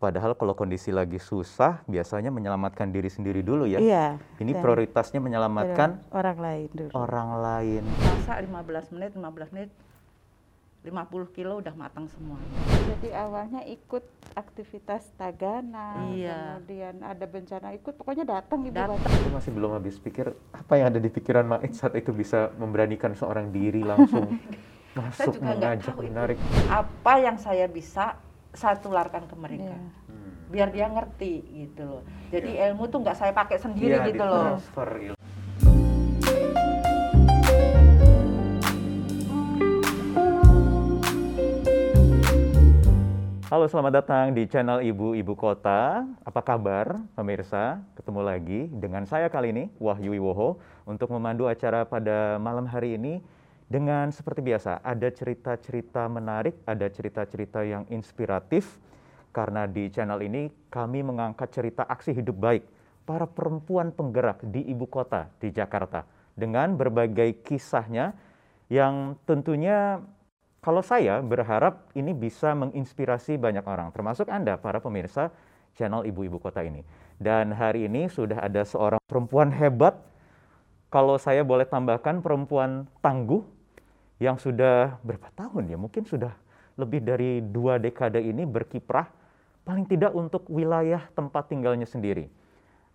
Padahal kalau kondisi lagi susah, biasanya menyelamatkan diri sendiri dulu ya. Iya. Ini dan prioritasnya menyelamatkan orang lain dulu. orang lain. Masak 15 menit, 15 menit 50 kilo udah matang semua. Jadi awalnya ikut aktivitas tagana, Iya. kemudian ada bencana ikut, pokoknya datang ibu. Datang. Aku masih belum habis pikir apa yang ada di pikiran Mait saat itu bisa memberanikan seorang diri langsung masuk juga nggak mengajak menarik. Apa yang saya bisa saya tularkan ke mereka. Iya. Biar dia ngerti gitu loh. Jadi ilmu tuh nggak saya pakai sendiri Iya, gitu loh. ilmu. Halo, selamat datang di channel Ibu Ibu Kota. Apa kabar, pemirsa? Ketemu lagi dengan saya kali ini, Wahyu Wiwoho, untuk memandu acara pada malam hari ini dengan seperti biasa, ada cerita-cerita menarik, ada cerita-cerita yang inspiratif, karena di channel ini kami mengangkat cerita aksi hidup baik para perempuan penggerak di ibu kota di Jakarta. Dengan berbagai kisahnya yang tentunya kalau saya berharap ini bisa menginspirasi banyak orang, termasuk Anda, para pemirsa channel Ibu-Ibu Kota ini. Dan hari ini sudah ada seorang perempuan hebat, kalau saya boleh tambahkan perempuan tangguh, yang sudah berapa tahun ya, mungkin sudah lebih dari dua dekade ini berkiprah, paling tidak untuk wilayah tempat tinggalnya sendiri.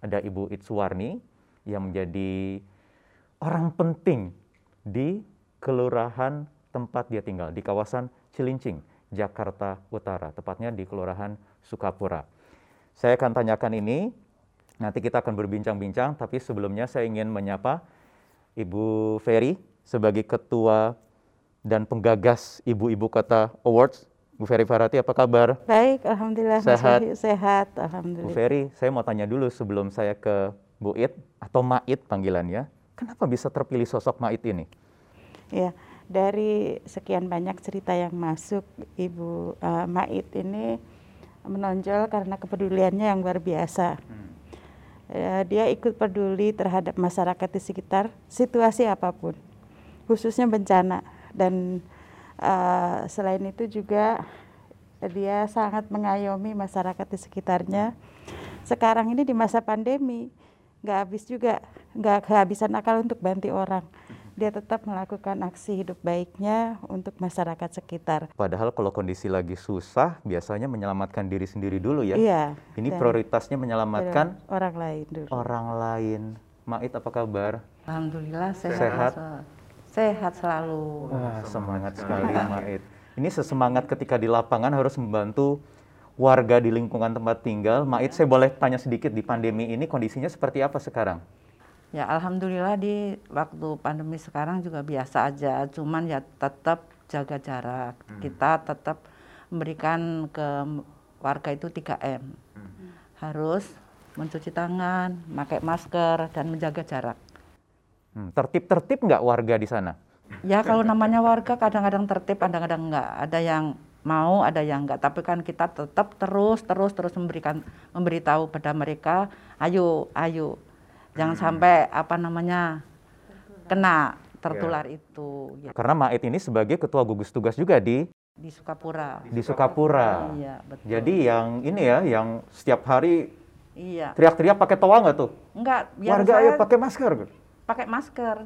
Ada Ibu Itswarni yang menjadi orang penting di kelurahan tempat dia tinggal di kawasan Cilincing, Jakarta Utara, tepatnya di Kelurahan Sukapura. Saya akan tanyakan ini, nanti kita akan berbincang-bincang, tapi sebelumnya saya ingin menyapa Ibu Ferry sebagai Ketua dan Penggagas Ibu-Ibu Kota Awards. Bu Ferry Farati, apa kabar? Baik, alhamdulillah Sehat. Sehat, Bu alhamdulillah. Ferry, saya mau tanya dulu sebelum saya ke Bu It atau Mait panggilannya. Kenapa bisa terpilih sosok Mait ini? Ya, dari sekian banyak cerita yang masuk, Ibu eh, Mait ini menonjol karena kepeduliannya yang luar biasa. Eh, dia ikut peduli terhadap masyarakat di sekitar situasi apa pun, khususnya bencana. Dan eh, selain itu juga dia sangat mengayomi masyarakat di sekitarnya. Sekarang ini di masa pandemi, nggak habis juga, nggak kehabisan akal untuk bantu orang. Dia tetap melakukan aksi hidup baiknya untuk masyarakat sekitar. Padahal kalau kondisi lagi susah, biasanya menyelamatkan diri sendiri dulu ya. Iya. Ini prioritasnya menyelamatkan orang lain dulu. orang lain. Mait apa kabar? Alhamdulillah sehat. Sehat? Sehat selalu. Wah, semangat sekali Mait. Ini sesemangat ketika di lapangan harus membantu warga di lingkungan tempat tinggal. Mait, saya boleh tanya sedikit di pandemi ini kondisinya seperti apa sekarang? Ya alhamdulillah di waktu pandemi sekarang juga biasa aja, cuman ya tetap jaga jarak. Kita tetap memberikan ke warga itu 3M. Harus mencuci tangan, pakai masker dan menjaga jarak. Hmm, tertib-tertib nggak warga di sana? Ya kalau namanya warga kadang-kadang tertib, kadang-kadang enggak. Ada yang mau, ada yang enggak. Tapi kan kita tetap terus, terus, terus memberikan, memberitahu pada mereka, ayo, ayo, jangan sampai apa namanya kena tertular itu. gitu. Karena Mait ini sebagai ketua gugus tugas juga di Di Sukapura. di Sukapura. Iya betul. Jadi yang ini ya, yang setiap hari iya, teriak-teriak pakai toa nggak tuh? enggak. Warga saya ayo pakai masker. Pakai masker.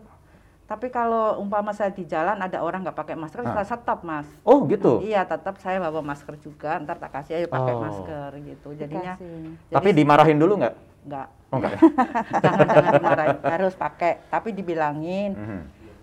Tapi kalau umpama saya di jalan ada orang nggak pakai masker, Ah. saya stop mas. Oh gitu. Iya, tetap saya bawa masker juga. Ntar tak kasih ayo pakai Oh. masker gitu. Jadinya Dikasih. Tapi dimarahin dulu nggak? nggak Oh enggak ya? jangan jangan dimarahin harus pakai tapi dibilangin Mhm.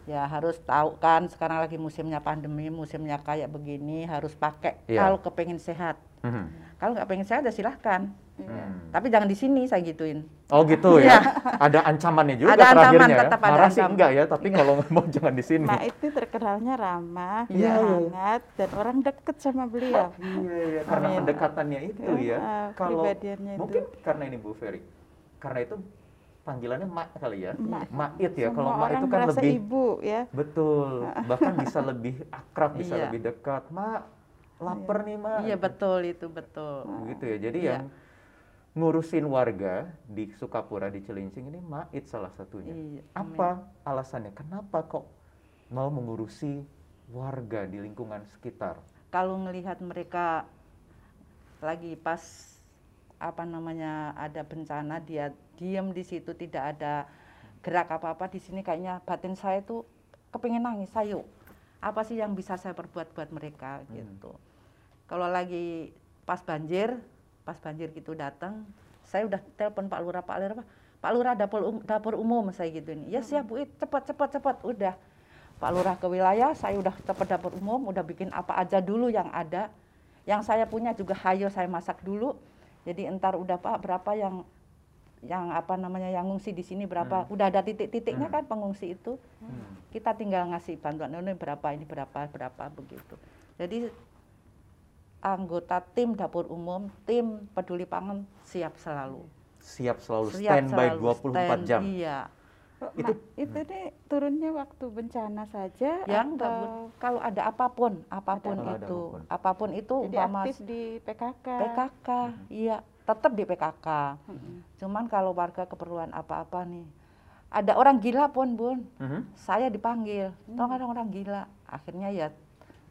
ya harus tahu kan sekarang lagi musimnya pandemi musimnya kayak begini harus pakai Iya. kalau kepengen sehat Mhm. kalau nggak pengen sehat ya silahkan Hmm. tapi jangan di sini saya gituin Oh gitu ya. Ada ancamannya juga Iya. Ada ancaman, terakhirnya. ya? tetap ada Marah sih enggak ya, tapi kalau mau jangan di sini. Mait itu terkenalnya ramah, Iya, iya, iya. hangat, dan orang deket sama beliau. Iya, iya, karena Amin. pendekatannya itu ya. Ah, Kalau kepribadiannya itu. mungkin karena ini Bu Ferry. Karena itu panggilannya Mak kali ya. Ma. Mait ya. Kalau Mak itu kan merasa lebih ibu ya. betul. Bahkan bisa lebih akrab, bisa Iya. lebih dekat. Mak, lapar nih, Mak. iya betul itu betul Gitu ya. Jadi Iya. yang ngurusin warga di Sukapura di Cilincing ini Mait salah satunya. Iya, Apa alasannya? Kenapa kok mau mengurusi warga di lingkungan sekitar? kalau melihat mereka lagi pas apa namanya ada bencana dia diem di situ tidak ada gerak apa-apa di sini kayaknya batin saya tuh kepingin nangis ayo apa sih yang bisa saya perbuat buat mereka gitu kalau lagi pas banjir pas banjir gitu datang saya udah telepon Pak Lurah Pak Lurah Pak Lurah dapur um- dapur umum saya gitu ini. Ya siap Bu It, cepat cepat cepat udah. Pak Lurah ke wilayah saya udah cepat dapur umum udah bikin apa aja dulu yang ada. Yang saya punya juga hayo saya masak dulu. Jadi entar udah Pak berapa yang yang apa namanya yang ngungsi di sini berapa. Udah ada titik-titiknya kan pengungsi itu. Kita tinggal ngasih bantuan ini berapa ini berapa berapa begitu. Jadi anggota tim dapur umum tim peduli pangan siap selalu Siap selalu siap standby selalu 24 stand, jam. iya Kok Itu- itu nih turunnya waktu bencana saja yang atau kalau ada apa pun apa pun ada itu apa pun. apa pun itu jadi umpama aktif di PKK. PKK iya tetap di PKK Mm-mm. cuman kalau warga keperluan apa-apa nih ada orang gila pun bun Mhm. saya dipanggil tolong ada orang gila akhirnya ya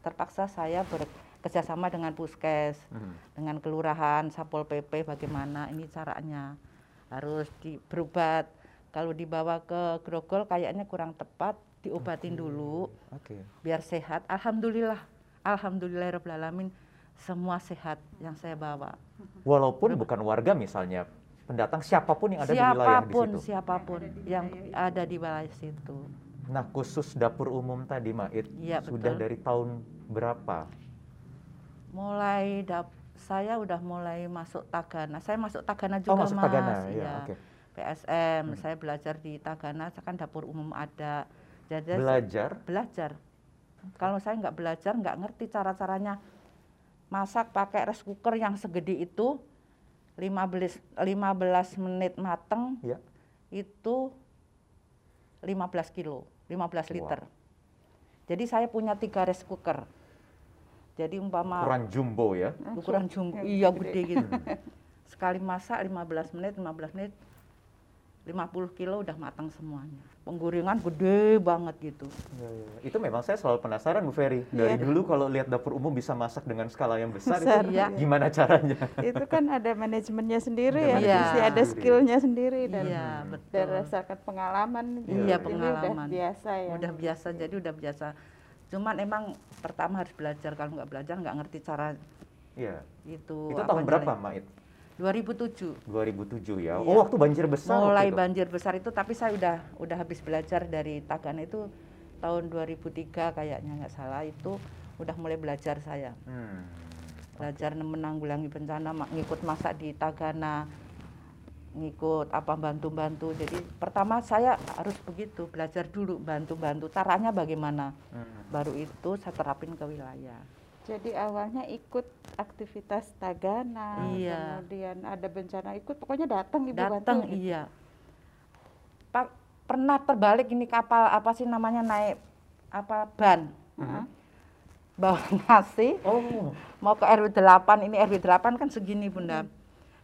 terpaksa saya bekerjasama dengan puskes Mhm. dengan kelurahan sapol pp bagaimana ini caranya harus di berobat kalau dibawa ke grogol kayaknya kurang tepat diobatin dulu Oke. biar sehat alhamdulillah alhamdulillahirobbilalamin semua sehat yang saya bawa Walaupun bukan warga misalnya, pendatang siapa pun yang ada di wilayah di siapa pun situ. siapa pun yang ada di wilayah situ Nah, khusus dapur umum tadi, Mait, Iya, sudah betul. dari tahun berapa? Mulai dap saya udah mulai masuk Tagana. Saya masuk Tagana juga oh, masuk Mas. Tagana, ya, Iya. oke. PSM, saya belajar di Tagana, kan dapur umum ada. Jadi saya Belajar, belajar. Kalau saya nggak belajar, nggak ngerti cara-caranya masak pakai rice cooker yang segede itu 15 15 menit mateng ya. itu 15 kilo, 15 Wow. liter. Jadi saya punya tiga rice cooker. Jadi umpama Ukuran jumbo ya. ukuran jumbo Yang iya gede. gede gitu sekali masak 15 menit 15 menit 50 kilo udah matang semuanya penggorengan gede banget gitu Ya, ya. Itu memang saya selalu penasaran Bu Ferry. Dari Iya. dulu kalau lihat dapur umum bisa masak dengan skala yang besar, Besar, itu iya. gimana caranya? itu kan ada manajemennya sendiri Ada ya, manajemen mesti ada skillnya sendiri dan iya betul berdasarkan pengalaman. Iya, Ini pengalaman. udah biasa ya. udah biasa jadi udah biasa cuman emang pertama harus belajar kalau nggak belajar nggak ngerti cara Iya. itu Itu tahun berapa. Mait? 2007 2007 ya. Iya. Oh, waktu banjir besar. mulai itu. banjir besar itu tapi saya udah udah habis belajar dari Tagana itu tahun 2003 kayaknya nggak salah itu udah mulai belajar saya Hmm. belajar menanggulangi bencana ngikut masak di Tagana ngikut apa bantu-bantu jadi pertama saya harus begitu belajar dulu bantu-bantu caranya bagaimana Hmm. baru itu saya terapin ke wilayah Jadi awalnya ikut aktivitas Tagana, Iya. kemudian ada bencana ikut, pokoknya datang ibu datang bantu. gitu. iya Pak pernah terbalik ini kapal apa sih namanya naik apa ban Heeh. bawa nasi Oh, mau ke RW 8 ini RW 8 kan segini bunda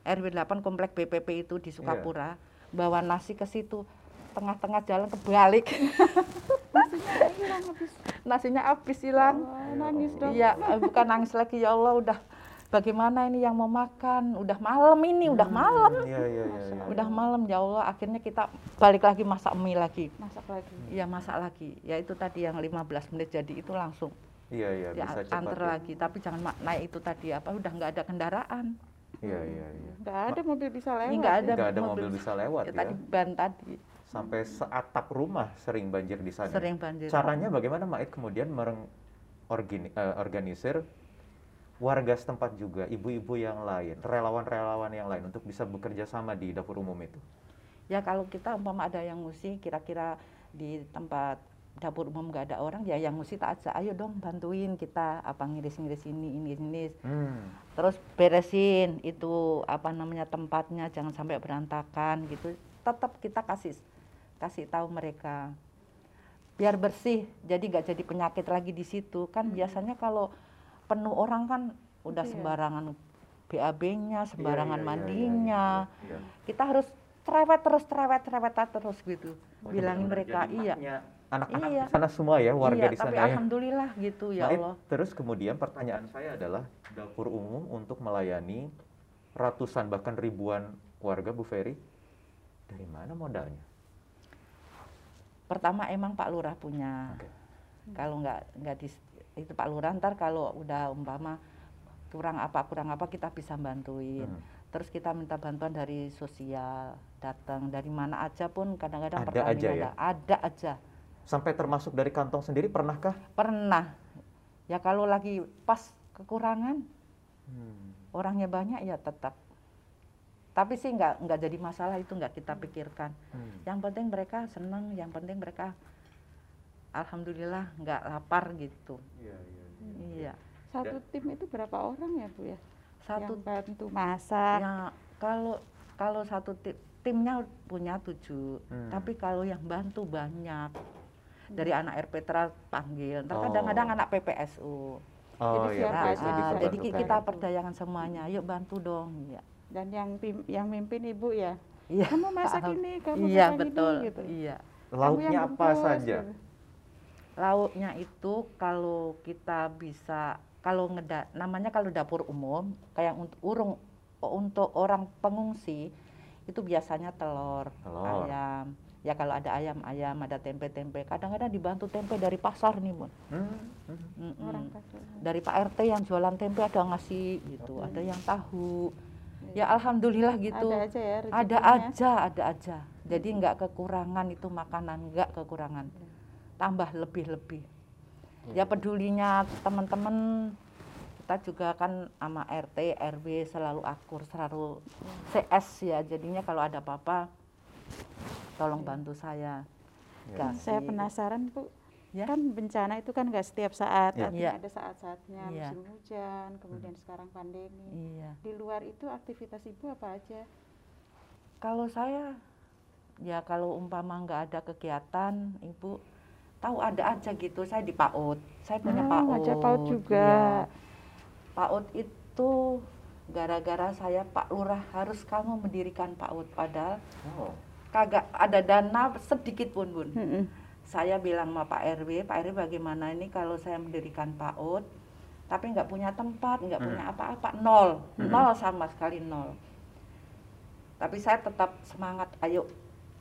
RW 8 komplek BPP itu di Sukapura bawa nasi ke situ tengah-tengah jalan kebalik Hilang habis. nasinya habis hilang Wah, nangis dong. iya eh, bukan nangis lagi ya Allah udah bagaimana ini yang mau makan udah malam ini udah malam iya iya iya. iya. udah malam ya Allah akhirnya kita balik lagi masak mie lagi Masak lagi. iya masak lagi ya itu tadi yang 15 menit jadi itu langsung Iya iya ya, bisa cepat. antar ya. lagi tapi jangan naik itu tadi apa udah nggak ada kendaraan Iya iya iya. Nggak ada mobil bisa lewat. Ini nggak ya. ada Nggak ada mobil mobil bisa lewat ya, ya. tadi ban tadi Sampai seatap rumah sering banjir di sana. sering banjir Caranya bagaimana Mait kemudian mengorganisir warga setempat juga, ibu-ibu yang lain, relawan-relawan yang lain untuk bisa bekerja sama di dapur umum itu? ya kalau kita umpama ada yang ngusi kira-kira di tempat dapur umum nggak ada orang ya yang ngusi tak aja ayo dong bantuin kita apa ngiris-ngiris ini ini ini Hmm. terus beresin itu apa namanya tempatnya jangan sampai berantakan gitu. Tetap kita kasih kasih tahu mereka. Biar bersih jadi nggak jadi penyakit lagi di situ. Kan biasanya kalau penuh orang kan udah Iya. sembarangan BAB-nya sembarangan Iya, iya, iya, mandinya. iya, iya. kita harus cerewet terus cerewet cerewet terus gitu. Oh, bilangin mereka iya. maknya anak-anak Iya. sana semua ya warga iya, di tapi sana ya. alhamdulillah gitu ya Mait, Allah. terus kemudian pertanyaan saya adalah dapur umum untuk melayani ratusan bahkan ribuan warga Bu Ferry dari mana modalnya? Pertama emang Pak Lurah punya. Oke. Kalau nggak nggak di itu Pak Lurah ntar kalau udah umpama kurang apa kurang apa kita bisa bantuin. Hmm. Terus kita minta bantuan dari sosial, datang dari mana aja pun kadang-kadang Ada aja ya? ada, ada aja. Sampai termasuk dari kantong sendiri pernahkah? Pernah. Ya kalau lagi pas kekurangan Hmm. orangnya banyak ya tetap. Tapi sih nggak nggak jadi masalah itu nggak kita pikirkan. Hmm. Yang penting mereka senang, yang penting mereka alhamdulillah nggak lapar gitu. Iya, iya, iya. Iya. Satu tim itu berapa orang ya Bu ya? Satu Yang bantu masak. ya kalau kalau satu tim timnya punya tujuh, Hmm. tapi kalau yang bantu banyak dari anak RP panggil, ntar Oh. kadang-kadang anak PPSU. Oh Jadi iya, jadi bantu. kita perdayakan semuanya, yuk bantu dong. Iya. Dan yang yang mimpin Ibu ya. Iya. Kamu masak ini, kamu Iya masak betul. ini gitu. Iya. Lauknya apa bungkus, saja? gitu. Lauknya itu kalau kita bisa kalau ngeda namanya kalau dapur umum kayak untuk urung untuk orang pengungsi itu biasanya telur, Telur. ayam. Ya kalau ada ayam ayam, ada tempe tempe. Kadang-kadang dibantu tempe dari pasar nih bun. Hmm, hmm. Pasar. Dari Pak RT yang jualan tempe ada ngasih gitu, ada yang tahu. Iya. Ya alhamdulillah gitu. Ada aja ya ada aja ada aja jadi nggak kekurangan itu makanan nggak kekurangan tambah lebih lebih ya pedulinya teman-teman kita juga kan sama RT RW selalu akur selalu CS ya jadinya kalau ada apa-apa tolong bantu saya Ya. Saya penasaran Bu. Ya. Kan bencana itu kan nggak setiap saat, Ya. artinya Iya. ada saat-saatnya Iya. musim hujan, kemudian sekarang pandemi. iya Di luar itu aktivitas Ibu apa aja? kalau saya ya kalau umpama nggak ada kegiatan ibu tahu ada aja gitu saya di PAUD saya punya Oh, PAUD ngajar PAUD juga. iya. PAUD itu gara-gara saya Pak Lurah harus kamu mendirikan PAUD padahal Oh. Kagak ada dana sedikit pun bun. Mm-mm. saya bilang sama Pak RW Pak RW bagaimana ini kalau saya mendirikan PAUD tapi nggak punya tempat nggak Hmm. punya apa-apa. Nol. Hmm. nol sama sekali nol. Tapi saya tetap semangat. Ayo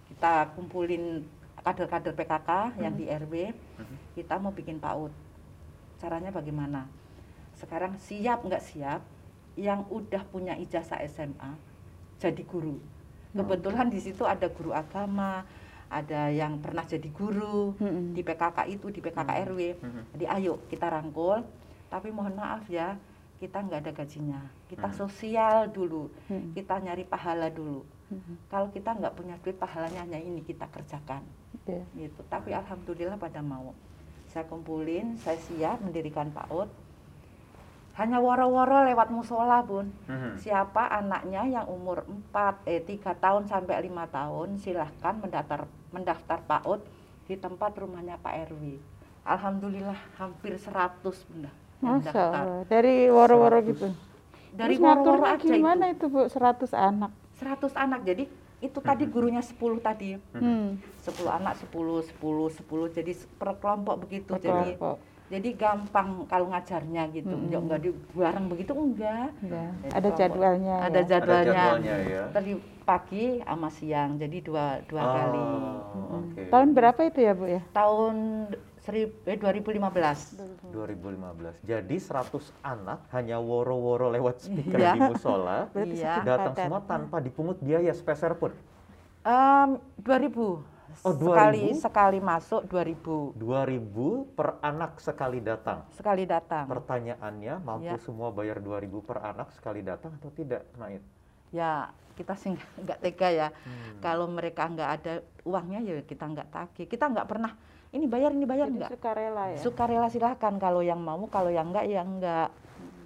kita kumpulin kader-kader PKK yang di RW Mhm. kita mau bikin PAUD. Caranya bagaimana? Sekarang siap nggak siap? Yang udah punya ijazah SMA jadi guru kebetulan di situ ada guru agama ada yang pernah jadi guru Mm-mm. di PKK itu di PKK Hmm. RW Mhm. jadi ayo kita rangkul tapi mohon maaf ya kita nggak ada gajinya kita Hmm. sosial dulu Mm-mm. kita nyari pahala dulu Mm-mm. kalau kita nggak punya duit pahalanya hanya ini kita kerjakan Iya. gitu tapi alhamdulillah pada mau saya kumpulin saya siap mendirikan PAUD hanya woro-woro lewat musola bun Mhm. siapa anaknya yang umur 4 eh 3 tahun sampai 5 tahun silahkan mendaftar mendaftar PAUD di tempat rumahnya Pak RW alhamdulillah hampir 100 bunda yang Masya daftar. Allah. Dari woro-woro gitu. dari woro-woro aja gimana itu itu Bu? 100 anak. 100 anak jadi itu tadi gurunya 10 tadi Hmm. 10 anak 10 10 10 jadi per kelompok begitu Per jadi kelompok. jadi gampang kalau ngajarnya gitu Mm-mm. nggak nggak di bareng begitu enggak Ya. Jadi Ada jadwalnya. ada ya. Ada jadwalnya, jadwalnya ya. tadi pagi sama siang jadi dua dua kali Oh, Mm-mm. oke. Tahun berapa itu ya Bu ya? tahun seri- eh, 2015 2015. Jadi 100 anak hanya woro-woro lewat speaker Iya. di musola Berarti Iya. datang padat. semua tanpa dipungut biaya speser pun. Em, 2000 Oh, sekali 2000? sekali masuk 2000 2000 per anak sekali datang. sekali datang Pertanyaannya, mampu Ya. semua bayar 2000 per anak sekali datang atau tidak, Mait? ya kita sih nggak tega ya Hmm. kalau mereka nggak ada uangnya ya kita nggak tagih kita nggak pernah ini bayar ini bayar Jadi nggak sukarela ya. sukarela silahkan kalau yang mau kalau yang enggak ya enggak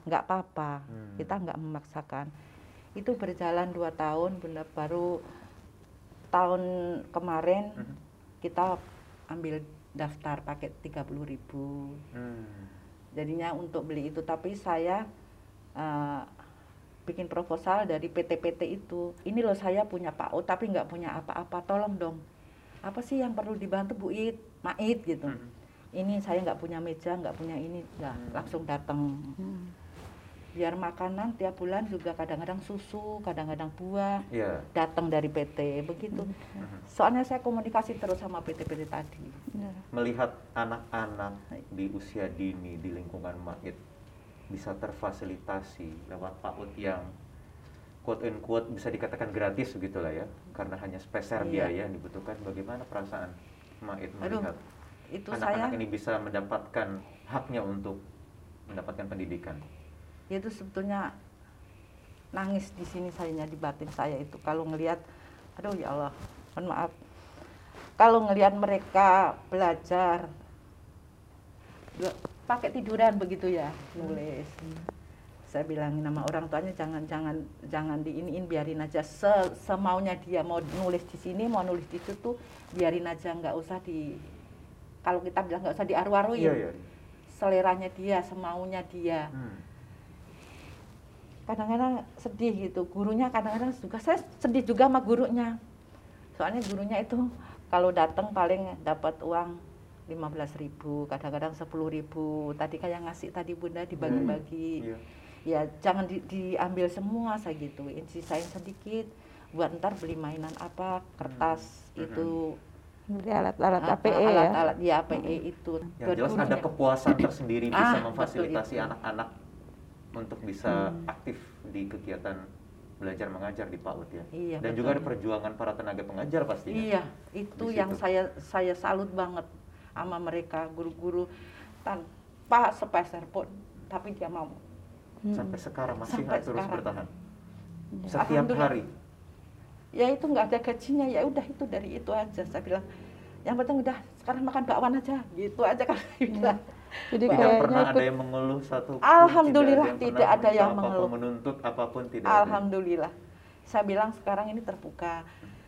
nggak apa-apa Hmm. kita nggak memaksakan itu berjalan dua tahun benar baru tahun kemarin Mhm. kita ambil daftar paket 30.000 ribu Hmm. jadinya untuk beli itu tapi saya eh, bikin proposal dari PT-PT itu ini loh saya punya PAO tapi nggak punya apa-apa tolong dong apa sih yang perlu dibantu Bu It, Mait gitu. Hmm. Ini saya nggak punya meja, nggak punya ini, ya langsung datang. Hmm. Biar makanan tiap bulan juga kadang-kadang susu, kadang-kadang buah Iya. datang dari PT begitu. Mhm. Soalnya saya komunikasi terus sama PT-PT tadi. Ya. Melihat anak-anak di usia dini di lingkungan MAIT bisa terfasilitasi lewat PAUD yang quote and quote bisa dikatakan gratis begitu lah ya karena hanya speser Iya. biaya yang dibutuhkan bagaimana perasaan MAIT Aduh, melihat Itu anak-anak saya ini bisa mendapatkan haknya untuk mendapatkan pendidikan itu sebetulnya nangis di sini sayanya di batin saya itu. Kalau ngelihat aduh ya Allah mohon maaf. Kalau ngelihat mereka belajar dua- pakai tiduran begitu ya nulis. Saya bilangin nama orang tuanya jangan jangan jangan diiniin biarin aja. Se- semaunya dia mau nulis di sini mau nulis di situ biarin aja nggak usah di kalau kita bilang nggak usah diaru-aruin. Iya iya. Seleranya dia semaunya dia. Hmm. Kadang-kadang sedih gitu. Gurunya kadang-kadang juga saya sedih juga sama gurunya. Soalnya gurunya itu kalau datang paling dapat uang 15.000 ribu kadang-kadang 10.000 ribu. Tadi kayak ngasih tadi bunda dibagi-bagi. Iya. ya jangan di- diambil semua saya gituin sisain sedikit buat ntar beli mainan apa kertas Hmm. itu. Beli alat-alat APE ya. alat-alat ya APE itu. Yang jelas ada kepuasan tersendiri bisa Ah, memfasilitasi anak-anak untuk bisa aktif di kegiatan belajar mengajar di PAUD ya Iya, dan betul. juga ada perjuangan para tenaga pengajar pastinya Iya, itu yang saya saya salut banget sama mereka guru-guru tanpa sepeser pun, tapi dia mau. sampai sekarang masih Sampai terus sekarang. bertahan Ya. setiap hari Ya itu nggak ada gajinya, ya udah itu dari itu aja. Saya bilang, yang penting udah sekarang makan bakwan aja, gitu aja kan. saya bilang. Jadi tidak kayaknya pernah ada yang mengeluh satu Alhamdulillah, yang tidak ada yang berusaha apa pun, mengeluh. menuntut apa pun tidak ada. Alhamdulillah. Saya bilang sekarang ini terbuka,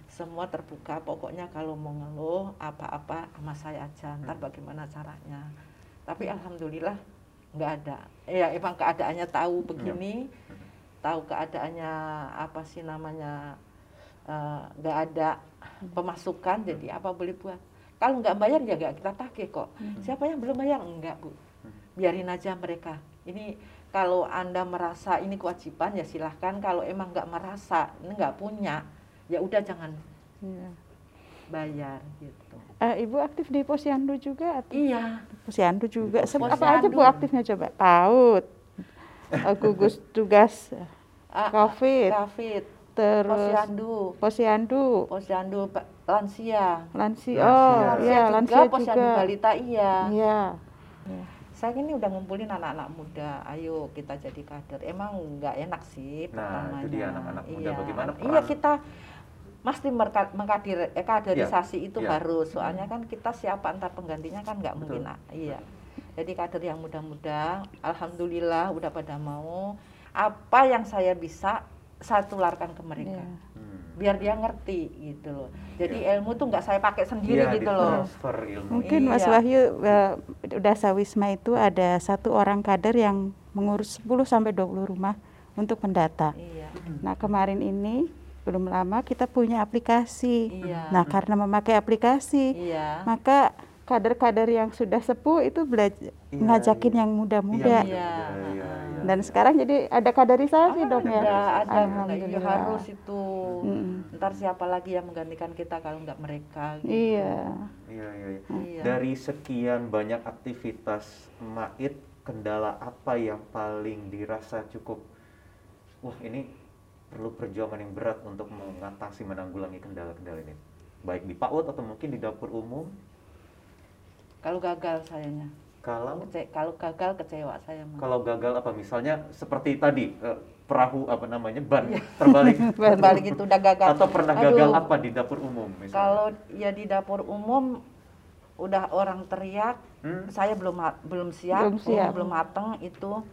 semua terbuka. Pokoknya kalau mau ngeluh apa-apa sama saya aja. Hmm. Ntar bagaimana caranya. Tapi alhamdulillah nggak ada. Ya emang keadaannya tahu begini, tahu keadaannya apa sih namanya eh, nggak ada pemasukan. Jadi apa boleh buat. Kalau nggak bayar ya nggak kita tagih kok. Siapa yang belum bayar? Enggak bu. Biarin aja mereka. Ini kalau anda merasa ini kewajiban ya silahkan. Kalau emang nggak merasa, ini nggak punya, ya udah jangan Iya. bayar gitu. Eh, Ibu aktif di Posyandu juga atau Iya. Posyandu juga. Posyandu. Apa aja Bu aktifnya coba? PAUD. eh, gugus tugas Ah, COVID. Covid. Terus Posyandu. Posyandu, Posyandu lansia. lansia. Lansia. Oh, Lansia iya, juga, lansia posyandu juga. balita iya. Iya. Saya ini udah ngumpulin anak-anak muda. Ayo kita jadi kader. Emang nggak enak sih Nah, pertamanya. itu dia anak-anak muda. Iya. Bagaimana Iya peran- kita mesti mengkadir, eh, kaderisasi itu iya. harus. Soalnya kan kita siapa antar penggantinya kan nggak mungkin. ah, Iya. Jadi kader yang muda-muda, alhamdulillah udah pada mau. Apa yang saya bisa saya tularkan ke mereka. Iya. Hmm. Biar dia ngerti gitu loh. Jadi Iya. ilmu tuh nggak saya pakai sendiri Iya, gitu loh. ilmu. Mungkin Mas Iya. Wahyu eh, udah Sawisma itu ada satu orang kader yang mengurus 10 sampai 20 rumah untuk mendata. Iya. Nah, kemarin ini belum lama kita punya aplikasi. Iya. Nah, karena memakai aplikasi, Iya. maka kader-kader yang sudah sepuh itu belajar Iya, ngajakin iya. yang muda-muda. Iya, Iya. iya, iya, iya. Dan sekarang jadi ada kaderisasi dong ya. Ada, ada, Nah, iya Alhamdulillah. harus itu. Mm. Ntar siapa lagi yang menggantikan kita kalau nggak mereka? gitu. Iya. Iya, iya, iya. Iya. Dari sekian banyak aktivitas MAIT, kendala apa yang paling dirasa cukup wah ini perlu perjuangan yang berat untuk mengatasi menanggulangi kendala-kendala ini. Baik di PAUD atau mungkin di dapur umum. Kalau gagal sayanya, Kalau Kece- kalau gagal kecewa saya. mah. kalau gagal apa misalnya seperti tadi eh, perahu apa namanya ban Iya. terbalik Balik itu udah gagal. atau pernah Aduh, gagal apa di dapur umum misalnya? Kalau ya di dapur umum udah orang teriak, Hmm? saya belum belum siap, Belum siap. belum mateng itu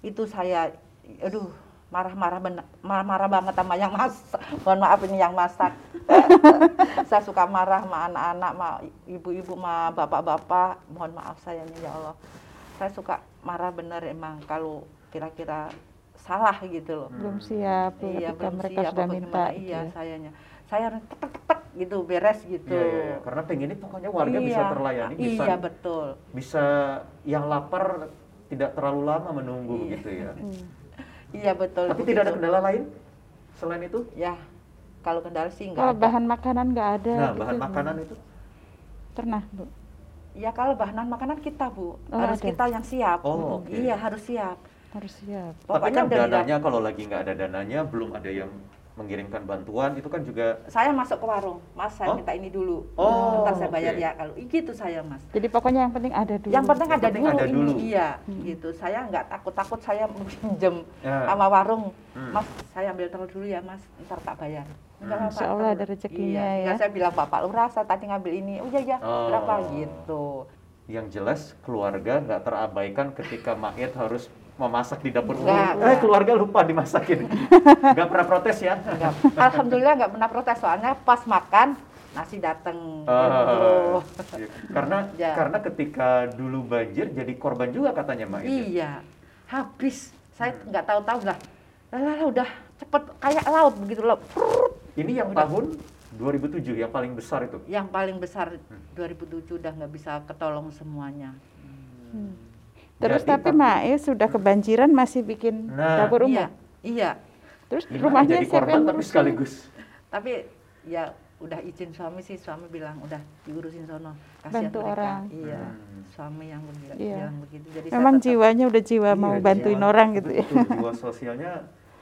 itu saya aduh marah-marah bener- marah-marah banget sama yang masak. Mohon maaf ini yang masak. saya suka marah sama anak-anak, sama ibu-ibu, sama bapak-bapak. Mohon maaf saya nih ya Allah. Saya suka marah bener emang kalau kira-kira salah gitu loh. Belum siap Iya, ketika belum mereka siap sudah apa minta. gimana. gitu Iya, ya. sayanya. Saya harus tek tek tek gitu beres gitu Iya, iya, iya. Karena pengennya pokoknya warga bisa Iya. terlayani, bisa iya betul bisa yang lapar tidak terlalu lama menunggu Iya. gitu ya. iya betul Tapi tidak ada begitu. kendala lain selain itu? ya kalau kendala sih nggak Kalau ada bahan makanan nggak ada. Nah, gitu, bahan makanan itu Pernah, Bu. ya kalau bahan makanan kita bu Oh, harus ada. kita yang siap Oh, oke. iya harus siap Harus siap. Tapi pokoknya kan udah bilang, dananya kalau lagi nggak ada dananya, belum ada yang mengirimkan bantuan, itu kan juga saya masuk ke warung mas saya Oh. minta ini dulu Oh, ntar saya bayar oke. ya kalau gitu saya mas Jadi pokoknya yang penting ada dulu. yang penting Yang ada penting dulu ada ini dulu. iya Hmm. gitu saya nggak takut takut saya pinjem Ya. sama warung Hmm. mas saya ambil telur dulu ya mas ntar tak bayar Enggak Hmm. apa-apa, Insya Allah ada rezekinya iya. ya. Enggak, saya bilang bapak lurah saya tadi ngambil ini oh iya iya Oh. berapa gitu yang jelas keluarga nggak terabaikan ketika Mait harus memasak di dapur umum. Eh, keluarga lupa dimasakin. Nggak pernah protes ya? Enggak. alhamdulillah nggak pernah protes soalnya pas makan nasi dateng Oh, gitu. iya. karena Ya. karena ketika dulu banjir jadi korban juga katanya ya? iya habis saya nggak tahu-tahu lah lah udah cepet kayak laut begitu loh. Ini yang Udah. tahun 2007 yang paling besar itu. yang paling besar 2007 udah nggak bisa ketolong semuanya Hmm. Terus Jadi tapi Mae sudah kebanjiran masih bikin Nah. dapur umum. iya iya Terus Gimana rumahnya jadi siapa yang tapi ngurusin? sekaligus. tapi ya udah izin suami sih suami bilang udah diurusin sono kasihan Bantu mereka orang. iya Hmm. suami yang bilang, Iya. bilang begitu jadi saya Memang tetap- jiwanya udah jiwa Iya, mau jiwa- bantuin orang gitu ya. betul, jiwa sosialnya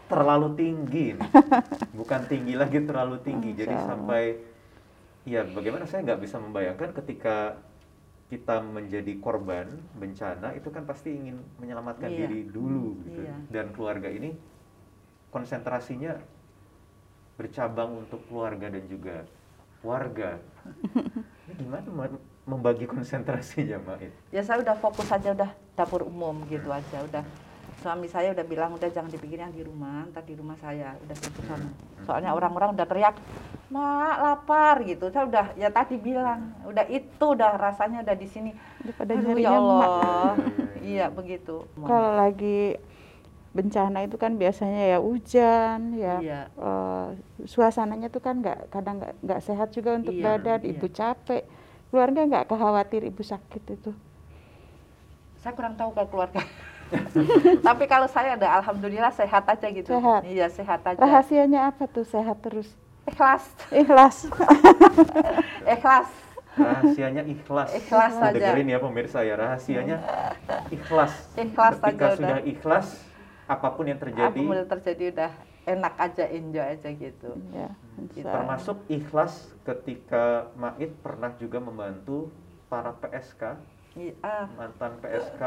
terlalu tinggi bukan tinggi lagi terlalu tinggi jadi Masya Allah. sampai ya bagaimana saya nggak bisa membayangkan ketika kita menjadi korban bencana itu kan pasti ingin menyelamatkan Iya. diri dulu gitu. Iya. dan keluarga ini konsentrasinya bercabang untuk keluarga dan juga warga ini gimana mem- membagi konsentrasinya Maid? ya saya udah fokus aja udah dapur umum gitu aja udah suami saya udah bilang udah jangan dipikirin yang di rumah ntar di rumah saya. Udah gitu sana soalnya orang-orang udah teriak mak lapar gitu. Saya udah ya tadi bilang udah itu udah rasanya udah di sini. Udah pada Aduh, ya. Allah. Iya, iya. begitu. Kalau lagi bencana itu kan biasanya ya hujan, ya iya. eh, suasananya tuh kan nggak kadang nggak nggak sehat juga untuk Iya, badan, iya. ibu capek, keluarga nggak khawatir ibu sakit itu. saya kurang tahu kalau keluarga tapi kalau saya ada alhamdulillah sehat aja gitu Sehat. iya sehat aja Rahasianya apa tuh sehat terus? ikhlas Ikhlas. ikhlas rahasianya ikhlas Ikhlas Nah, saja. dengerin ya pemirsa ya rahasianya ikhlas Ikhlas ketika saja sudah udah. ikhlas apa pun yang terjadi apa yang terjadi udah enak aja enjoy aja gitu ya, Gitu. termasuk ikhlas ketika Mait pernah juga membantu para PSK iya ah, mantan PSK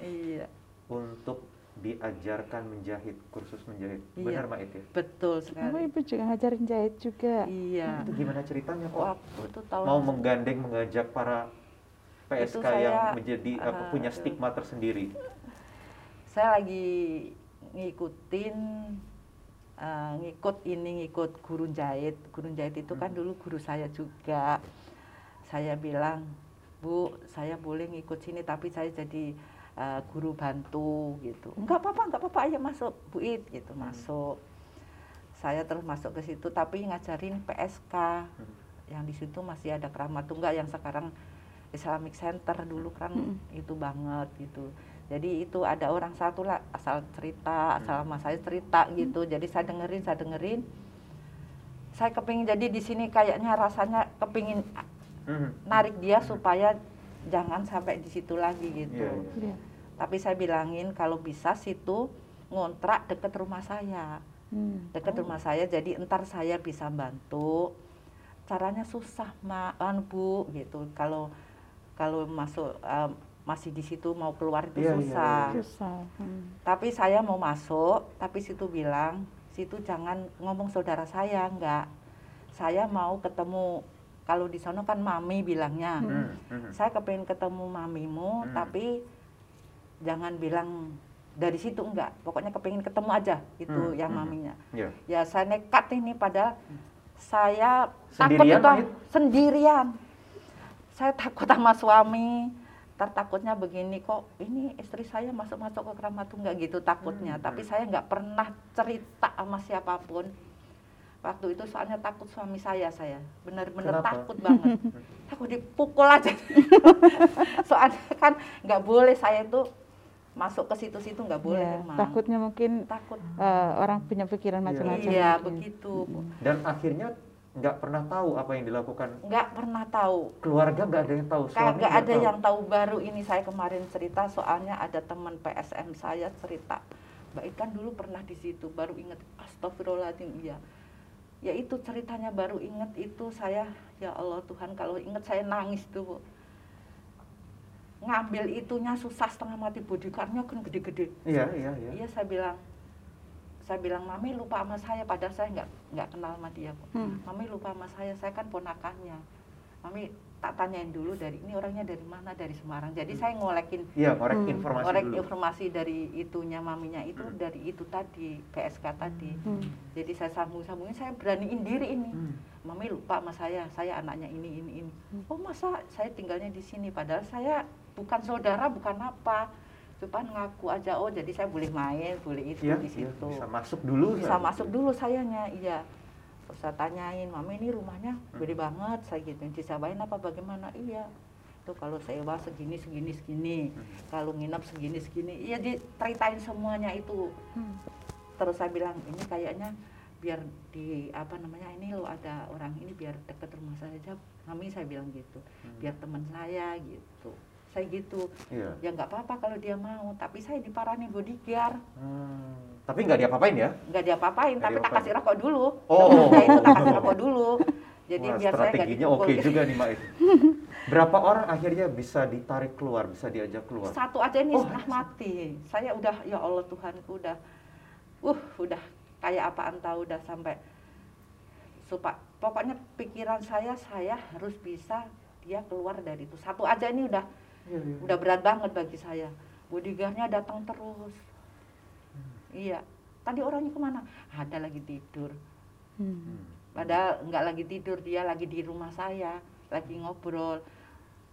iya untuk diajarkan menjahit kursus menjahit Iya. benar Mait ya betul Oh, sekali ibu juga ngajarin jahit juga. iya itu gimana ceritanya Pak? waktu itu tahun mau menggandeng mengajak para PSK Itu yang saya, menjadi apa, ah, punya aduh. stigma tersendiri saya lagi ngikutin eh, ngikut ini ngikut guru jahit guru jahit itu kan Hmm. dulu guru saya juga saya bilang bu saya boleh ngikut sini tapi saya jadi eh, guru bantu gitu. Enggak apa-apa enggak apa-apa ayo masuk. Bu It gitu Hmm. masuk. Saya terus masuk ke situ tapi ngajarin PSK Hmm. yang di situ masih ada keramat tunggal yang sekarang Islamic Center dulu kan Mm. itu banget gitu. Jadi itu ada orang satu lah asal cerita asal sama saya cerita gitu. Jadi saya dengerin saya dengerin. Saya kepingin jadi di sini kayaknya rasanya kepingin Mhm. narik dia supaya jangan sampai di situ lagi gitu Iya, iya. Iya. tapi saya bilangin kalau bisa situ ngontrak deket rumah saya Hmm. dekat rumah saya jadi entar saya bisa bantu caranya susah mak kan bu gitu kalau kalau masuk em, masih di situ mau keluar itu Iya, iya, susah iya. Susah. Hmm. tapi saya mau masuk tapi situ bilang situ jangan ngomong saudara saya enggak saya mau ketemu kalau di sana kan mami bilangnya Mhm, mhm. saya kepengen ketemu mamimu Hmm. tapi jangan bilang dari situ enggak pokoknya kepengen ketemu aja itu Hmm, yang hmm. maminya Iya. ya saya nekat ini padahal saya Sendirian, takut itu sendirian saya takut sama suami Ntar takutnya begini kok ini istri saya masuk masuk ke keramat tunggal gitu takutnya Hmm, tapi hmm. saya nggak pernah cerita sama siapa pun waktu itu soalnya takut suami saya saya. Benar-benar takut banget. Takut dipukul aja. Soalnya kan nggak boleh saya itu masuk ke situ-situ nggak boleh Ya, emang takutnya mungkin takut. eh, orang punya pikiran Iya. macam-macam. iya begitu Dan akhirnya nggak pernah tahu apa yang dilakukan. Nggak pernah tahu. Keluarga nggak ada yang tahu. suami nggak ada tahu. yang tahu. Baru ini saya kemarin cerita soalnya ada teman PSM saya cerita. Mbak Ikan dulu pernah di situ baru inget Astagfirullahaladzim iya ya itu ceritanya baru inget itu saya ya Allah Tuhan kalau inget saya nangis tuh Bu. ngambil itunya susah setengah mati bodyguardnya kan gede-gede Iya iya iya. iya saya bilang saya bilang mami lupa sama saya padahal saya nggak nggak kenal sama dia Bu. Hmm. mami lupa sama saya saya kan ponakannya mami tak tanyain dulu dari ini orangnya dari mana dari Semarang jadi saya ngolekin Iya korek Hmm. informasi ngorek dulu. informasi dari itunya maminya itu dari itu tadi PSK tadi Hmm. jadi saya sambung-sambungin saya beraniin diri ini Hmm. mami lupa sama saya saya anaknya ini ini ini Hmm. oh masa saya tinggalnya di sini padahal saya bukan saudara bukan apa cuma ngaku aja oh jadi saya boleh main boleh itu Iya, di iya, situ bisa masuk dulu. bisa ya. masuk dulu sayanya iya saya tanyain mami ini rumahnya gede banget saya gitu disabain apa bagaimana? Iya. Tuh kalau sewa segini segini segini. Kalau nginep segini segini. Iya diceritain semuanya itu. Hmm. terus saya bilang ini kayaknya biar di apa namanya ini lo ada orang ini biar deket rumah saya aja. Mami saya bilang gitu. Biar teman saya gitu. Saya gitu. Iya. ya nggak apa-apa kalau dia mau tapi saya diparanin bodyguard Hmm. Tapi nggak diapa-apain ya? nggak diapa-apain tapi tak kasih rokok dulu. Oh. Nah, itu tak kasih rokok dulu. Jadi Wah, biar strateginya oke juga nih Mbak itu. Berapa orang akhirnya bisa ditarik keluar, bisa diajak keluar? satu aja ini Oh, setengah mati. Saya udah ya Allah Tuhanku udah. Uh udah kayak apaan tahu udah sampai supaya pokoknya pikiran saya saya harus bisa dia keluar dari itu. Satu aja ini udah. Iya, iya. udah berat banget bagi saya. Bodyguardnya datang terus iya tadi orangnya ke mana ada lagi tidur Hmm. padahal nggak lagi tidur dia lagi di rumah saya lagi ngobrol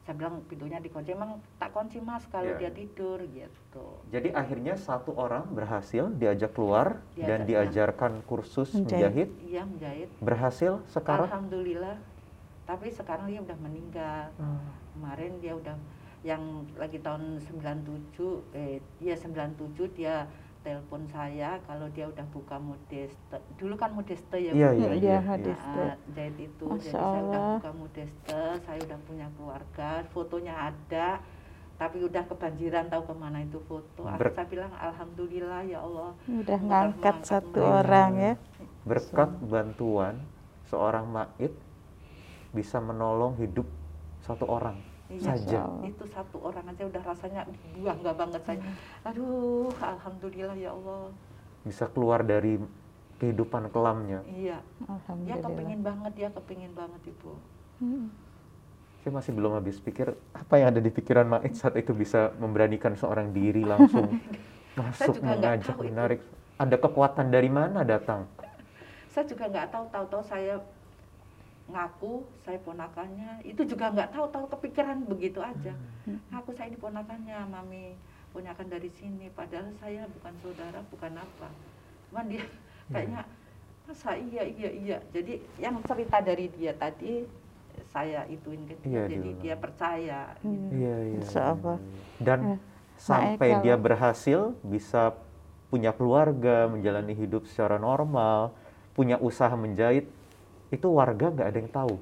saya bilang pintunya dikunci emang tak kunci mas kalau Iya. dia tidur gitu Jadi akhirnya satu orang berhasil diajak keluar dan Diajak, diajarkan kursus Menjahit. menjahit. iya menjahit Berhasil sekarang? alhamdulillah tapi sekarang dia udah meninggal Hmm. kemarin dia udah yang lagi tahun 97 eh dia 97 dia telepon saya kalau dia udah buka modeste dulu kan modeste ya Iya, Bu? iya, Iya, iya. hadis. Nah, jahit itu Masya jadi saya udah buka modeste saya udah punya keluarga fotonya ada tapi udah kebanjiran tahu ke mana itu foto Ber- saya bilang alhamdulillah ya Allah Udah ngangkat satu mereka. orang ya. Berkat bantuan seorang mait bisa menolong hidup satu orang Iya, saja. Allah. itu satu orang aja udah rasanya bangga banget saya aduh alhamdulillah ya Allah Bisa keluar dari kehidupan kelamnya. iya dia Alhamdulillah. kepingin banget dia kepingin banget ibu Hmm. Saya masih belum habis pikir apa yang ada di pikiran Mait saat itu bisa memberanikan seorang diri langsung masuk juga nggak mengajak itu. menarik. Ada kekuatan dari mana datang? saya juga nggak tahu tahu-tahu saya ngaku saya ponakannya itu juga nggak tahu tahu kepikiran begitu aja Hmm. ngaku saya ini ponakannya mami ponakan dari sini padahal saya bukan saudara bukan apa cuman dia kayaknya masa iya iya iya jadi yang cerita dari dia tadi saya ituin ke dia Iya, jadi diulang. dia percaya Hmm. gitu. Iya, iya. Insya Allah. Dan Ya. sampai dia berhasil bisa punya keluarga, menjalani hidup secara normal, punya usaha menjahit, itu warga nggak ada yang tahu.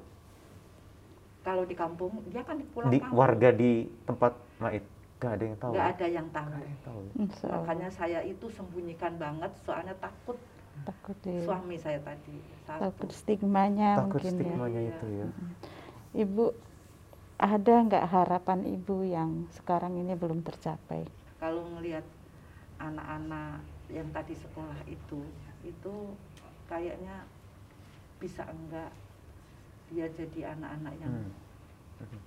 kalau di kampung dia kan pulang Di kampung warga di tempat Mait nggak ada yang tahu. nggak ada yang tahu ada yang tahu. Allah. makanya saya itu sembunyikan banget soalnya takut takut ya. suami saya tadi satu Takut stigmanya Takut mungkin ya. stigmanya Iya. itu ya. Ibu ada nggak harapan ibu yang sekarang ini belum tercapai? kalau ngelihat anak-anak yang tadi sekolah itu itu kayaknya bisa enggak dia jadi anak-anak yang Hmm.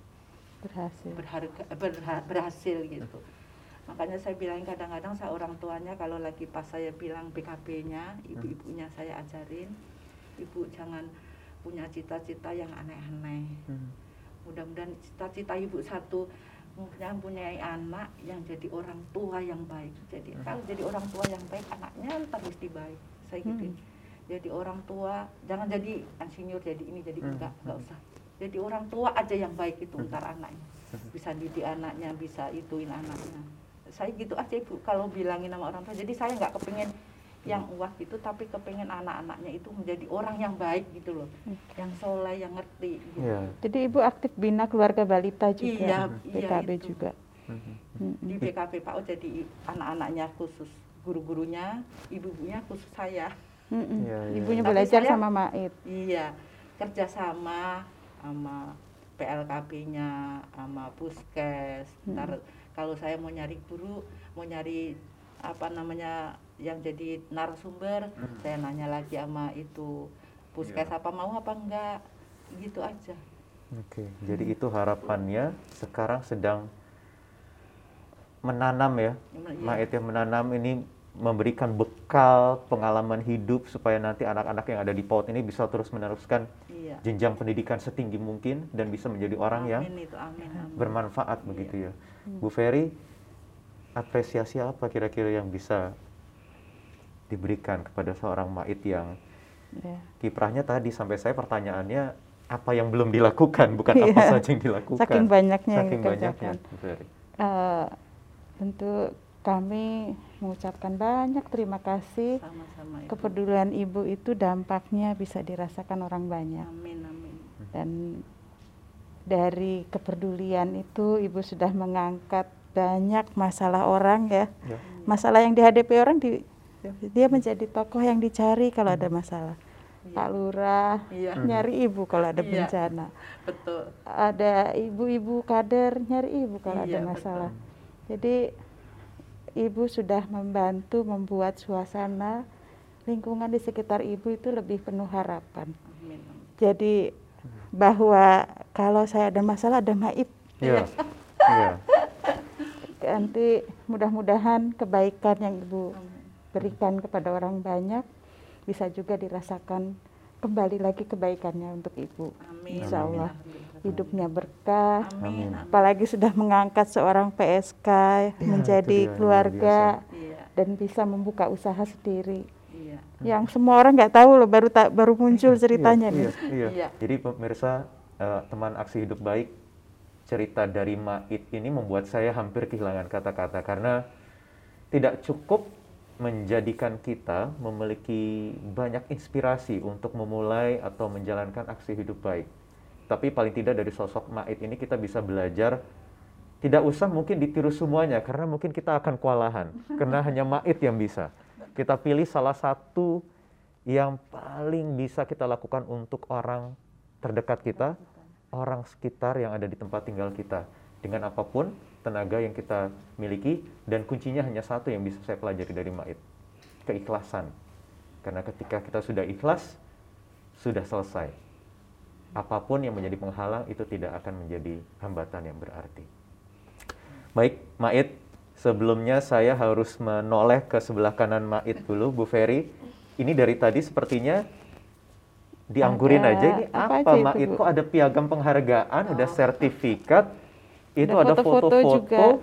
Berhasil. berharga berha- berhasil gitu makanya saya bilang kadang-kadang saya orang tuanya kalau lagi pas saya bilang BKB-nya ibu-ibunya saya ajarin ibu jangan punya cita-cita yang aneh-aneh Hmm. mudah-mudahan cita-cita ibu satu punya punya anak yang jadi orang tua yang baik jadi Hmm. kalau jadi orang tua yang baik anaknya terus baik saya gitu Hmm. Jadi orang tua jangan jadi insinyur jadi ini jadi Hmm. enggak enggak usah jadi orang tua aja yang baik itu ntar anaknya bisa didik anaknya bisa ituin anaknya saya gitu aja ibu kalau bilangin sama orang tua jadi saya nggak kepingin yang uah gitu tapi kepingin anak-anaknya itu menjadi orang yang baik gitu loh yang soleh yang ngerti gitu. Iya. Jadi ibu aktif bina keluarga balita Iya, juga, iya PKB itu. juga. Mhm. Mm-mm. di BKP PAU jadi anak-anaknya khusus guru-gurunya ibu-ibunya khusus saya Mm-mm. Iya, iya. Ibunya Tapi belajar saya- sama Mait. iya kerjasama sama PLKB-nya sama puskes ntar kalau saya mau nyari guru mau nyari apa namanya yang jadi narasumber saya nanya lagi sama itu puskes apa mau apa enggak gitu aja Oke, jadi itu harapannya sekarang sedang menanam ya, Iya. Mait yang menanam ini memberikan bekal pengalaman hidup supaya nanti anak-anak yang ada di PAUD ini bisa terus meneruskan iya jenjang pendidikan setinggi mungkin dan bisa menjadi orang yang amin itu amin, amin. bermanfaat begitu ya. Bu Ferry, apresiasi apa kira-kira yang bisa diberikan kepada seorang Mait yang Ya. kiprahnya tadi sampai saya pertanyaannya apa yang belum dilakukan bukan apa Iya. saja yang dilakukan Saking banyaknya yang Saking banyaknya, dikerjakan. Bu Ferry. Eh, tentu kami mengucapkan banyak terima kasih. sama-sama Ibu. Kepedulian ibu itu dampaknya bisa dirasakan orang banyak. amin amin Dan dari kepedulian itu ibu sudah mengangkat banyak masalah orang ya. Ya. Masalah yang dihadapi orang di, dia menjadi tokoh yang dicari kalau ada masalah. Pak Lurah iya nyari ibu kalau ada Iya. bencana. betul Ada ibu-ibu kader nyari ibu kalau ada Iya, masalah. Jadi ibu sudah membantu membuat suasana lingkungan di sekitar ibu itu lebih penuh harapan. amin, amin. Jadi bahwa kalau saya ada masalah ada maib Iya. Iya. nanti mudah-mudahan kebaikan yang ibu Amin. berikan kepada orang banyak bisa juga dirasakan kembali lagi kebaikannya untuk ibu. Amin. Insya amin, Allah alhamdulillah. Hidupnya berkah. Amin. Apalagi sudah mengangkat seorang PSK menjadi dia, luar keluarga Iya, dan bisa membuka usaha sendiri. iya. Yang semua orang nggak tahu loh baru tak baru muncul ceritanya iya, nih. Iya, iya. Iya. Jadi pemirsa eh, teman aksi hidup baik cerita dari Mait ini membuat saya hampir kehilangan kata-kata karena tidak cukup menjadikan kita memiliki banyak inspirasi untuk memulai atau menjalankan aksi hidup baik. Tapi paling tidak dari sosok Mait ini kita bisa belajar tidak usah mungkin ditiru semuanya karena mungkin kita akan kewalahan karena hanya Mait yang bisa. Kita pilih salah satu yang paling bisa kita lakukan untuk orang terdekat kita, orang sekitar yang ada di tempat tinggal kita. Dengan apa pun tenaga yang kita miliki dan kuncinya hanya satu yang bisa saya pelajari dari Mait. Keikhlasan. Karena ketika kita sudah ikhlas, sudah selesai. Apa pun yang menjadi penghalang itu tidak akan menjadi hambatan yang berarti. Baik, Mait, sebelumnya saya harus menoleh ke sebelah kanan Mait dulu, Bu Ferry. Ini dari tadi sepertinya dianggurin Ada aja ini apa apa? Bu? Kok ada piagam penghargaan, ada sertifikat, itu Ada foto-foto.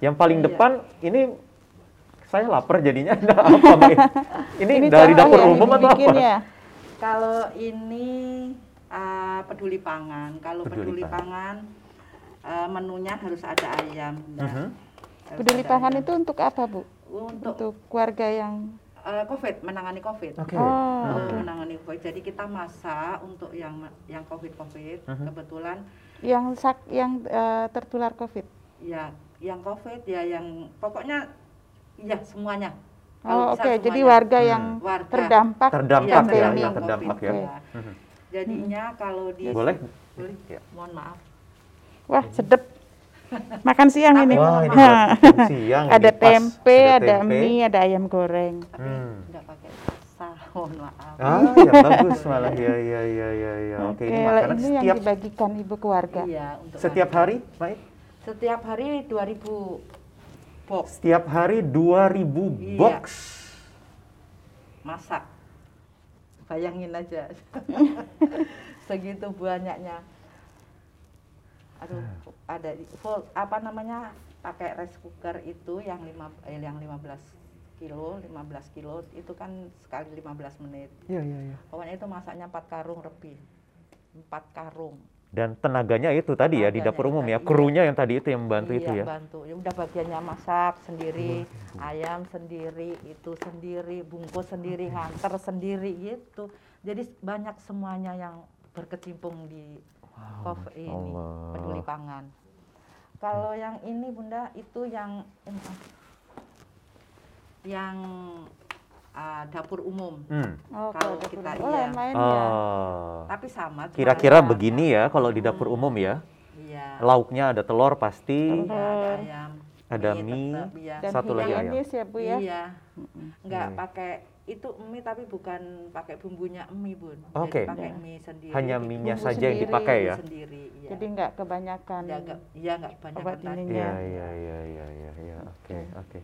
Yang paling Iya. depan ini saya lapar jadinya ada apa, Mait? Ini, dari dapur yang umum atau apa? ya? Kalau ini ah, peduli pangan, kalau Peduli peduli, pangan, ah, menunya harus ada ayam. Nah, Mhm. harus Peduli ada pangan ayam. itu untuk apa bu? untuk Untuk keluarga yang ah, COVID, menangani COVID. Oke. Oh, Mhm. Untuk oke. menangani COVID. Jadi kita masak untuk yang yang COVID COVID. Mhm. Kebetulan yang sak yang eh, tertular COVID. ya yang COVID ya yang pokoknya ya semuanya. Oh, oke. bisa Jadi warga Hmm. yang Warga. terdampak, Terdampak Iya, ya, pandemi. yang terdampak terdampak ya. COVID, Jadinya kalau di Boleh? Boleh. Ya. Mohon maaf. Wah, sedep. Makan siang Tapi ini. Wah, ini siang ini ada tempe, ada, tempe. mie, ada ayam goreng. Tapi Hmm. enggak pakai. Mohon maaf. Ah, ya bagus malah ya ya ya ya ya. Oke, ini kalau makanan ini yang setiap dibagikan ibu ke warga. Iya, untuk setiap hari, Mait? Setiap hari 2000 box Setiap hari 2000 Iya. box. masak. Bayangin aja. Segitu banyaknya. Aduh, ada di- full apa namanya? pakai rice cooker itu yang lima eh, yang 15 kilo 15 kilo itu kan sekali 15 menit Iya, iya, iya. pokoknya itu masaknya empat karung lebih empat karung Dan tenaganya itu tadi ya di Tenaganya dapur umum ya, tadi, krunya yang tadi itu yang membantu iya, itu ya. bantu. Ya udah bagiannya masak sendiri ayam sendiri itu sendiri bungkus sendiri nganter sendiri gitu. Jadi banyak semuanya yang berkecimpung di cover ini Allah. peduli pangan. Kalau yang ini bunda itu yang yang ah, dapur umum Hmm. Oh, Kalau kita oh, iya. ya. Oh. tapi sama Kira-kira ada- begini ya kalau di dapur umum ya. iya Lauknya ada telur pasti, Iya, ada ayam ada Mie mie, tetap, iya. Dan Satu lagi ayam. ya Bu ya. Iya. Enggak Iya. pakai itu mie tapi bukan pakai bumbunya mie, Bun. Oke. Jadi pakai Iya. mie sendiri. hanya gitu. minyak saja yang dipakai ya. Sendiri, iya. Jadi nggak kebanyakan. ya enggak iya enggak banyak obat ininya. Iya, iya, iya, iya, iya, iya. Oke, oke.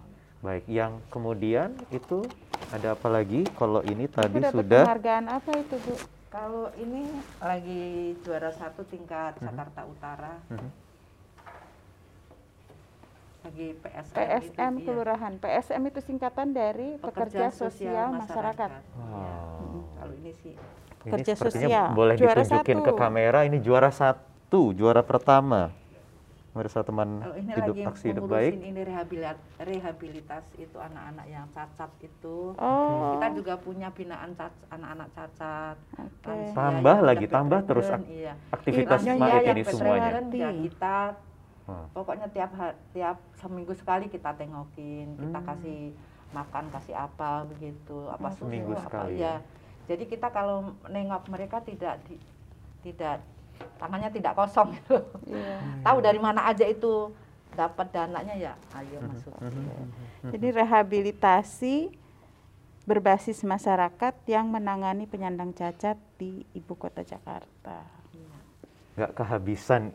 Baik, yang kemudian itu ada apa lagi? Kalau ini tadi sudah penghargaan apa itu Bu? Kalau ini lagi juara satu tingkat Mhm. Jakarta Utara. Mhm. Lagi PSM. PSM itu, iya. Kelurahan. PSM itu singkatan dari Pekerja, Sosial Masyarakat. Iya. Wow. Kalau ini sih Ini Kerja sepertinya sosial. boleh Juara ditunjukin ke satu. kamera. Ini juara satu, juara pertama. Pemirsa teman Kalau ini hidup lagi aksi hidup baik. ini rehabilit rehabilitas itu anak-anak yang cacat itu. Oh. Kita juga punya binaan cac- anak-anak cacat. Lansia Tambah lagi, tambah terus ak- iya. Aktivitas Iya, iya, ini yang semuanya. Ya kita Wah. pokoknya tiap tiap seminggu sekali kita tengokin, kita Hmm. kasih makan, kasih apa begitu, apa Oh, susu, seminggu apa sekali ya. Jadi kita kalau nengok mereka tidak di, tidak tangannya tidak kosong gitu. Iya. Tahu dari mana aja itu dapat dananya ya, ayo Mhm, masuk. Jadi rehabilitasi berbasis masyarakat yang menangani penyandang cacat di ibu kota Jakarta. Nggak kehabisan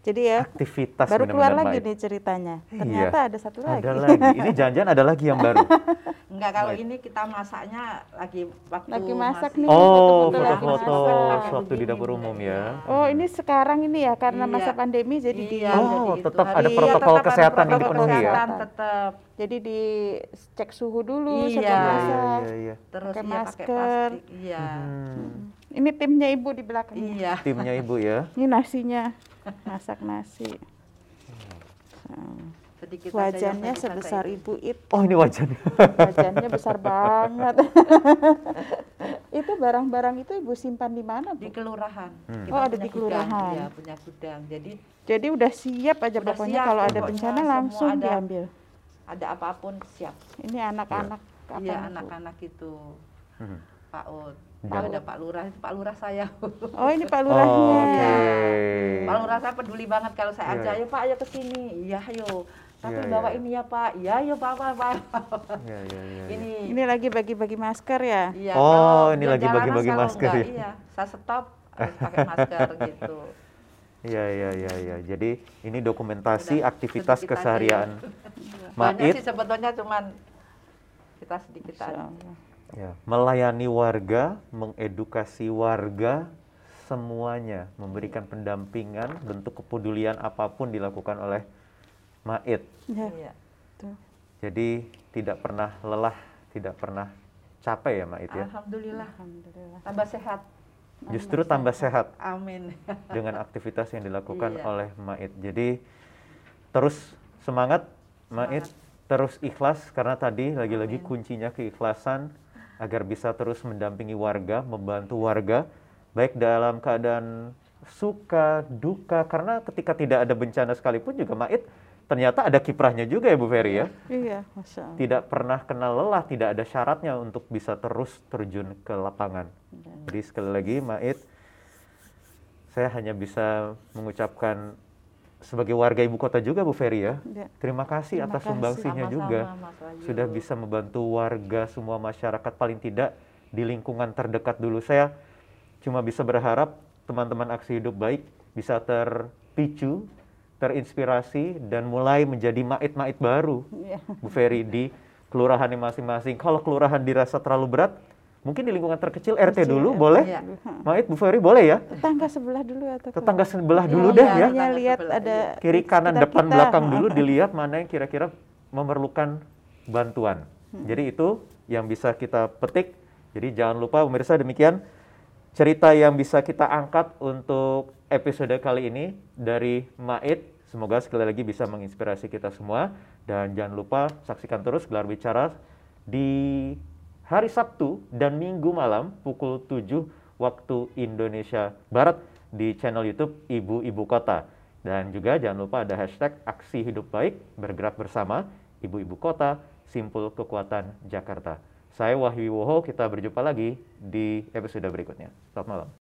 Jadi ya aktivitas baru keluar lagi Mait. nih ceritanya. Iya. Ternyata ada satu lagi. Ada lagi. Ini jangan-jangan ada lagi yang baru. Enggak kalau Baik. ini kita masaknya lagi waktu Lagi masak nih. Oh, foto-foto sewaktu di dapur umum iya. ya. Oh ini sekarang ini ya karena Iya. masa pandemi jadi di Iya, Oh, jadi itu tetap hari- ada iya, protokol ada kesehatan yang dipenuhi ya? tetap jadi dicek suhu dulu Iya. sebelum Iya, iya, masak. iya, iya. terus Pakai iya pakai masker. plastik. Iya. Hmm. Ini timnya ibu di belakang. Iya. Timnya ibu ya. Ini nasinya masak nasi. Hmm. Sedikit Wajannya sebesar ibu. ibu it. Oh, ini wajahnya. Wajannya besar banget. itu barang-barang itu ibu simpan di mana di bu? kelurahan. Hmm. Kita Oh, ada di gudang, kelurahan. Iya, punya gudang. Jadi Jadi udah siap aja Udah pokoknya siap, kalau ada bencana semua langsung ada. diambil. ada apa pun siap. Ini anak-anak apa Iya, Bu? anak-anak itu Hmm. Pak Ut. Dan- Kalau ada Pak Lurah, itu Pak Lurah saya. Oh ini Pak Oh, Lurahnya. Oke. Pak Lurah saya peduli banget kalau saya ajak, iya. ayo Pak, ayo ke sini. Iya, ayo. Tapi Iya, bawa iya. ini ya Pak. Iya, ayo Pak, Pak, Pak. Iya, iya. Ini Ini lagi bagi-bagi masker ya. Iya, Oh, ini lagi bagi-bagi masker enggak, ya? Iya, saya stop harus pakai masker gitu. Iya, iya, iya, iya. Jadi ini dokumentasi Udah, aktivitas aja keseharian Banyak Mait sih sebetulnya cuman kita sedikit aja. Ya, melayani warga, mengedukasi warga semuanya, memberikan pendampingan, bentuk kepedulian apa pun dilakukan oleh Mait. Ya, Iya. tuh. Jadi tidak pernah lelah, tidak pernah capek ya Mait ya. Alhamdulillah Alhamdulillah. tambah sehat. Justru tambah sehat Amin. dengan aktivitas yang dilakukan Iya. oleh Mait. Jadi terus semangat Mait, Semangat. terus ikhlas karena tadi lagi-lagi Amin. kuncinya keikhlasan agar bisa terus mendampingi warga, membantu warga baik dalam keadaan suka, duka karena ketika tidak ada bencana sekalipun juga Mait ternyata ada kiprahnya juga ya Bu Ferry ya. Iya, masya Allah. Tidak pernah kenal lelah, tidak ada syaratnya untuk bisa terus terjun ke lapangan. Jadi sekali lagi Mait, saya hanya bisa mengucapkan sebagai warga ibu kota juga Bu Ferry ya. Ya. Terima kasih Terima atas sumbangsinya juga. Wahyu. Sudah bisa membantu warga semua masyarakat paling tidak di lingkungan terdekat dulu. Saya cuma bisa berharap teman-teman aksi hidup baik bisa terpicu, terinspirasi dan mulai menjadi mait-mait baru Iya. Bu Ferry di kelurahannya masing-masing. Kalau kelurahan dirasa terlalu berat, mungkin di lingkungan terkecil RT Kecil, dulu RT. boleh. Iya. Mait Bu Ferry boleh ya? Tetangga sebelah dulu atau Tetangga sebelah Iya, dulu iya, deh ya. Hanya Tetangga lihat sebelah, ada Kiri kanan sekitar depan kita. belakang dulu dilihat mana yang kira-kira memerlukan bantuan. Jadi itu yang bisa kita petik. Jadi jangan lupa pemirsa demikian cerita yang bisa kita angkat untuk episode kali ini dari Maid. Semoga sekali lagi bisa menginspirasi kita semua dan jangan lupa saksikan terus gelar bicara di hari Sabtu dan Minggu malam pukul 7 waktu Indonesia Barat di channel YouTube Ibu Ibu Kota. Dan juga jangan lupa ada hashtag Aksi Hidup Baik bergerak bersama Ibu Ibu Kota Simpul Kekuatan Jakarta. Saya Wahyu Woho, kita berjumpa lagi di episode berikutnya. Selamat malam.